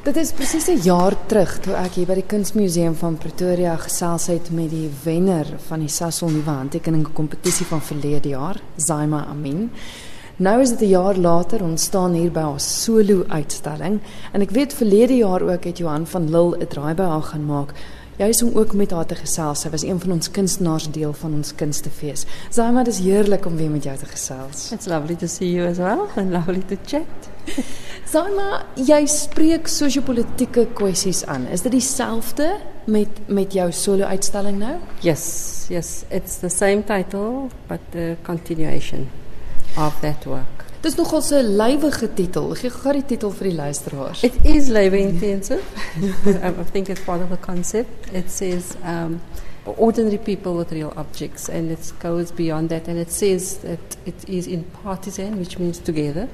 Dit is presies 'n jaar terug toe ek hier by die Kunsmuseum van Pretoria gesels het met die wenner van die Sasol nuwe handtekening van verlede jaar, Zaima Amin. Nou is dit 'n jaar later, ons staan hier by haar solo uitstalling en ek weet verlede jaar ook het Johan van Lille 'n draai by haar gaan maak. Juist om ook met haar te gesels. Sy was een van ons kunstenaars deel van ons kunstefees. Zaima, is heerlik om weer met jou te gesels. It's lovely to see you as well and lovely to chat. Zaima, jy spreek sosio-politieke kwessies aan. Is dit dieselfde met met jou solo-uitstalling nou? Yes, yes, it's the same title but the continuation of that work. Dis nogal 'n lywige titel. Gee gou die titel vir die luisteraars. It is labor intensive. I think it's part of the concept. It says um, ordinary people with real objects, and it goes beyond that. And it says that it is in partisan, which means together,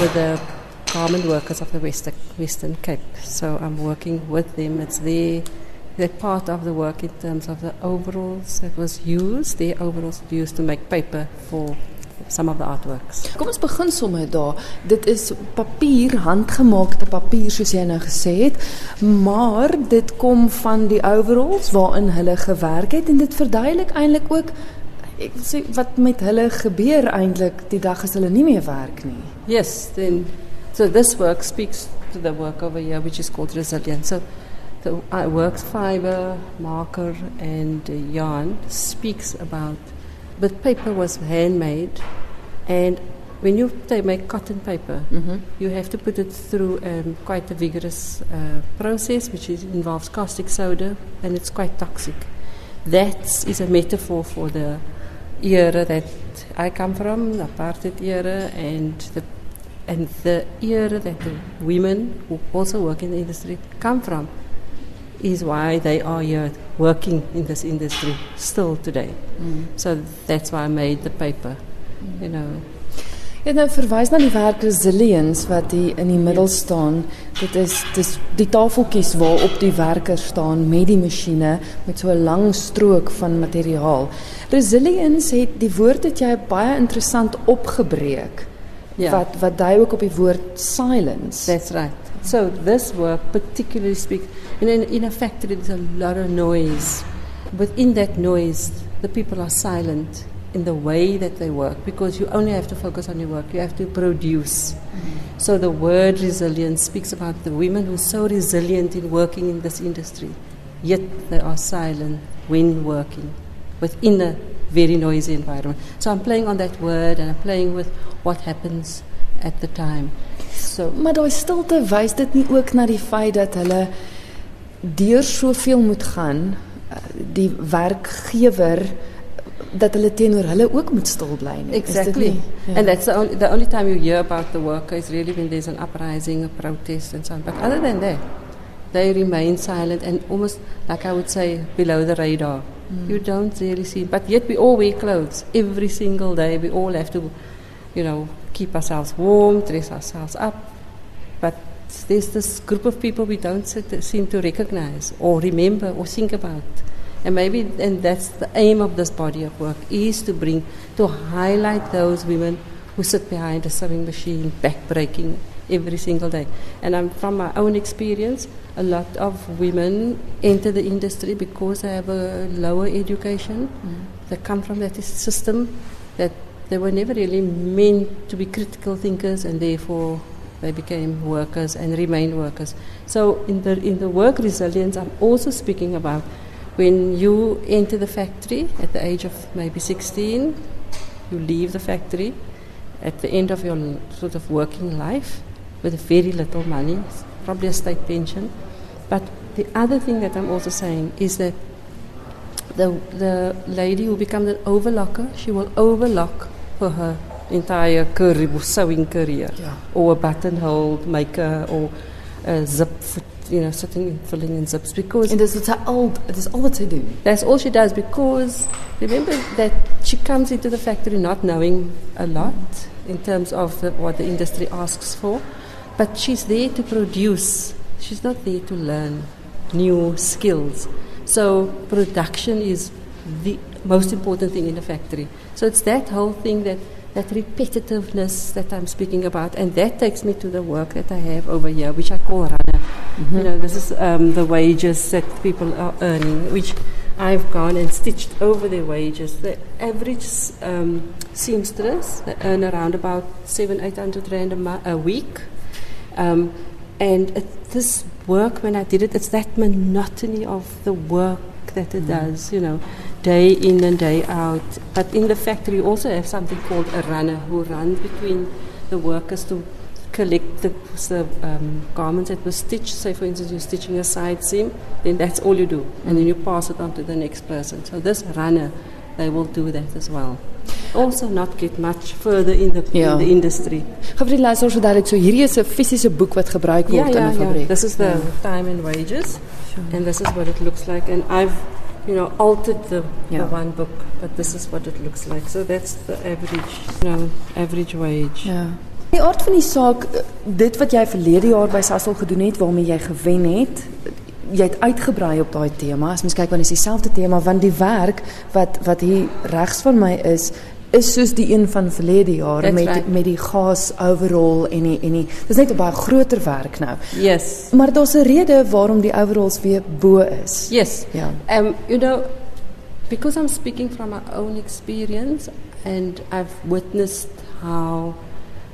with the garment workers of the Western, Western Cape. So I'm working with them. It's their, their part of the work in terms of the overalls that was used, their overalls used to make paper for some of the artworks. Kom ons begin sommer daar. Dit is papier, handgemaakte papier soos jy nou gesê het, maar dit kom van die overalls waarin hulle gewerk het en dit verduidelik eintlik ook ek wil sê wat met hulle gebeur eintlik die dag as hulle nie meer werk nie. Yes, then so this work speaks to the work over here, which is called resilience. So the uh, works fiber, marker, and yarn speaks about. But paper was handmade, and when you they make cotton paper, you have to put it through um, quite a vigorous uh, process, which is, involves caustic soda, and it's quite toxic. That is a metaphor for the era that I come from, the apartheid era, and the and the era that the women who also work in the industry come from is why they are here working in this industry still today. So that's why I made the paper. You know, Jy het nou verwys na die werk resilience wat hier in die middel staan. Dit is dis die tafeltjies waarop die werkers staan met die masjiene met so 'n lang strook van materiaal. Resilience het die woord het jy baie interessant opgebreek. Ja. Wat wat dui ook op die woord silence. that's right. So this work particularly speaks. In in, in a factory, there's a lot of noise. Within that noise, the people are silent in the way that they work because you only have to focus on your work. You have to produce. Mm-hmm. So the word resilience speaks about the women who are so resilient in working in this industry, yet they are silent when working within a very noisy environment. So I'm playing on that word and I'm playing with what happens at the time. So Maar daai stilte wys dit nie ook na die feit dat hulle deur soveel moet gaan eh, die werkgewer dat hulle teenoor hulle ook moet stil bly nie. Exactly. nie? Ja. And that's the only, the only time you hear about the worker is really when there's an uprising, a protest, and so on. But other than that, they remain silent and almost, like I would say, below the radar. You don't really see. But yet we all wear clothes every single day. We all have to, you know, keep ourselves warm, dress ourselves up. But there's this group of people we don't sit, seem to recognize or remember or think about. And maybe, and that's the aim of this body of work, is to bring, to highlight those women who sit behind a sewing machine, backbreaking every single day. And I'm, from my own experience, a lot of women enter the industry because they have a lower education. Mm. They come from that system that they were never really meant to be critical thinkers and therefore they became workers and remain workers. So in the, in the work resilience, I'm also speaking about when you enter the factory at the age of maybe 16, you leave the factory at the end of your sort of working life with very little money, probably a state pension. But the other thing that I'm also saying is that the, the lady who becomes an overlocker, she will overlock for her entire career, sewing career, Ja. or a buttonhole maker, or a zip, you know, sitting filling in zips because En dis dit sy al dit is al wat sy doen. that's all she does because remember that she comes into the factory not knowing a lot in terms of the, what the industry asks for, but she's there to produce. She's not there to learn new skills. So production is the most important thing in a factory. So it's that whole thing that that repetitiveness that I'm speaking about, and that takes me to the work that I have over here, which I call runner. You know, this is um, the wages that people are earning, which I've gone and stitched over their wages. The average um, seamstress they earn around about seven, eight hundred rand a, a week, um, and it, this work when I did it, it's that monotony of the work that it does. You know, day in and day out. But in the factory, you also have something called a runner who runs between the workers to collect the, the um, garments that were stitched. Say, for instance, you're stitching a side seam, then that's all you do, and then you pass it on to the next person. So this runner, they will do that as well. Also, not get much further in the, Ja. in the industry. Gaan vir die luisteraars so duidelik, so hierdie is 'n fisiese boek wat gebruik word in 'n yeah. This is the time and wages, and this is what it looks like. And I've, you know, altered the, Yeah. the one book, but this is what it looks like. So that's the average, you know, average wage. Ja. Die aard van die saak, eh, dit wat jy verlede jaar by Sasol gedoen het waarmee jy gewen het, jy het uitgebrei op daai tema. As mens kyk want dit is dieselfde tema want die werk wat wat hier regs van my is is soos die een van verlede jaar That's met right. met die gas overall en die en die dis net 'n baie groter werk nou. Yes, Maar daar's 'n rede waarom die overalls weer bo is. yes. Ja. Um, you know, because I'm speaking from my own experience and I've witnessed how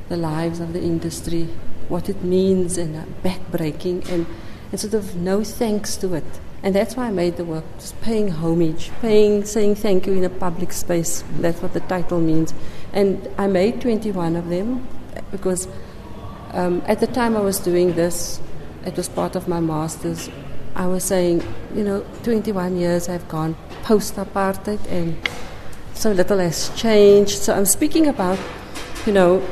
the lives of the industry, what it means, and backbreaking, and, and sort of no thanks to it. And that's why I made the work, just paying homage, paying, saying thank you in a public space. That's what the title means. And I made 21 of them because um, at the time I was doing this, it was part of my master's. I was saying, you know, 21 years I've gone post apartheid and so little has changed. So I'm speaking about, you know,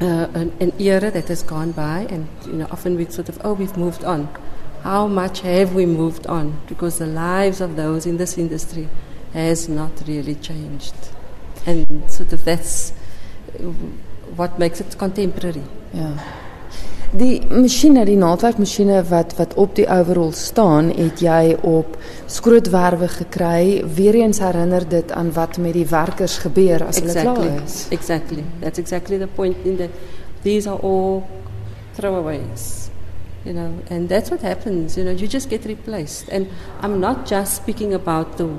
uh, an, an era that has gone by, and you know, often we sort of, oh, we've moved on. How much have we moved on? Because the lives of those in this industry has not really changed, and sort of that's uh, what makes it contemporary. Ja. Die masjiene, die naaldwerkmasjiene wat wat op die overall staan, het jy op skrootwerwe gekry. Weereens herinner dit aan wat met die werkers gebeur as hulle exactly. klaar is. Exactly. That's exactly the point. In that, these are all throwaways, you know, and that's what happens. You know, you just get replaced. And I'm not just speaking about the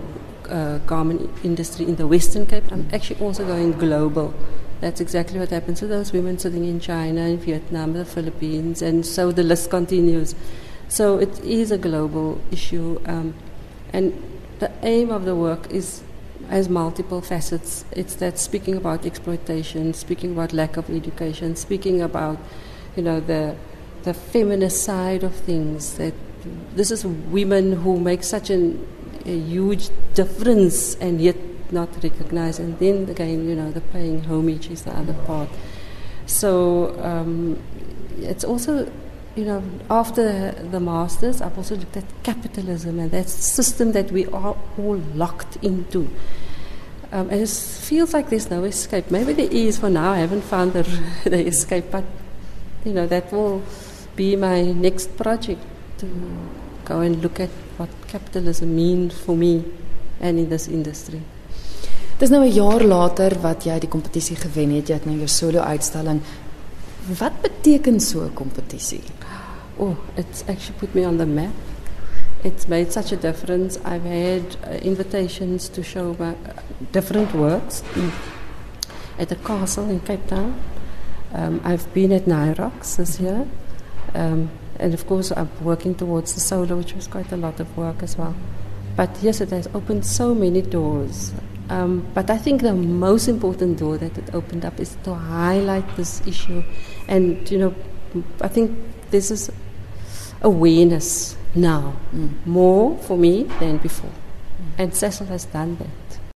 uh, garment industry in the Western Cape. I'm actually also going global. That's exactly what happens to those women sitting in China, in Vietnam, the Philippines, and so the list continues. So it is a global issue, um, and the aim of the work is has multiple facets. It's that speaking about exploitation, speaking about lack of education, speaking about, you know, the the feminist side of things. That this is women who make such an, a huge difference and yet not recognized. And then again, you know, the paying homage is the other part. So um, it's also you know, after the masters, I've also looked at capitalism and that system that we are all locked into. Um, and it feels like there's no escape. Maybe there is for now. I haven't found the, the escape, but you know that will be my next project to go and look at what capitalism means for me and in this industry. Dis nou 'n jaar later wat jy die kompetisie gewen het. Jy het nou jou solo uitstalling. Wat beteken so 'n kompetisie? Oh, it's actually put me on the map. It's made such a difference. I've had uh, invitations to show my uh, different works at the castle in Cape Town. Um, I've been at Nyrox this year. Um, and of course, I'm working towards the solar, which was quite a lot of work as well. But yes, it has opened so many doors. Um, but I think the most important door that it opened up is to highlight this issue. And, you know, I think this is awareness now, more for me than before. And Sasol has done that.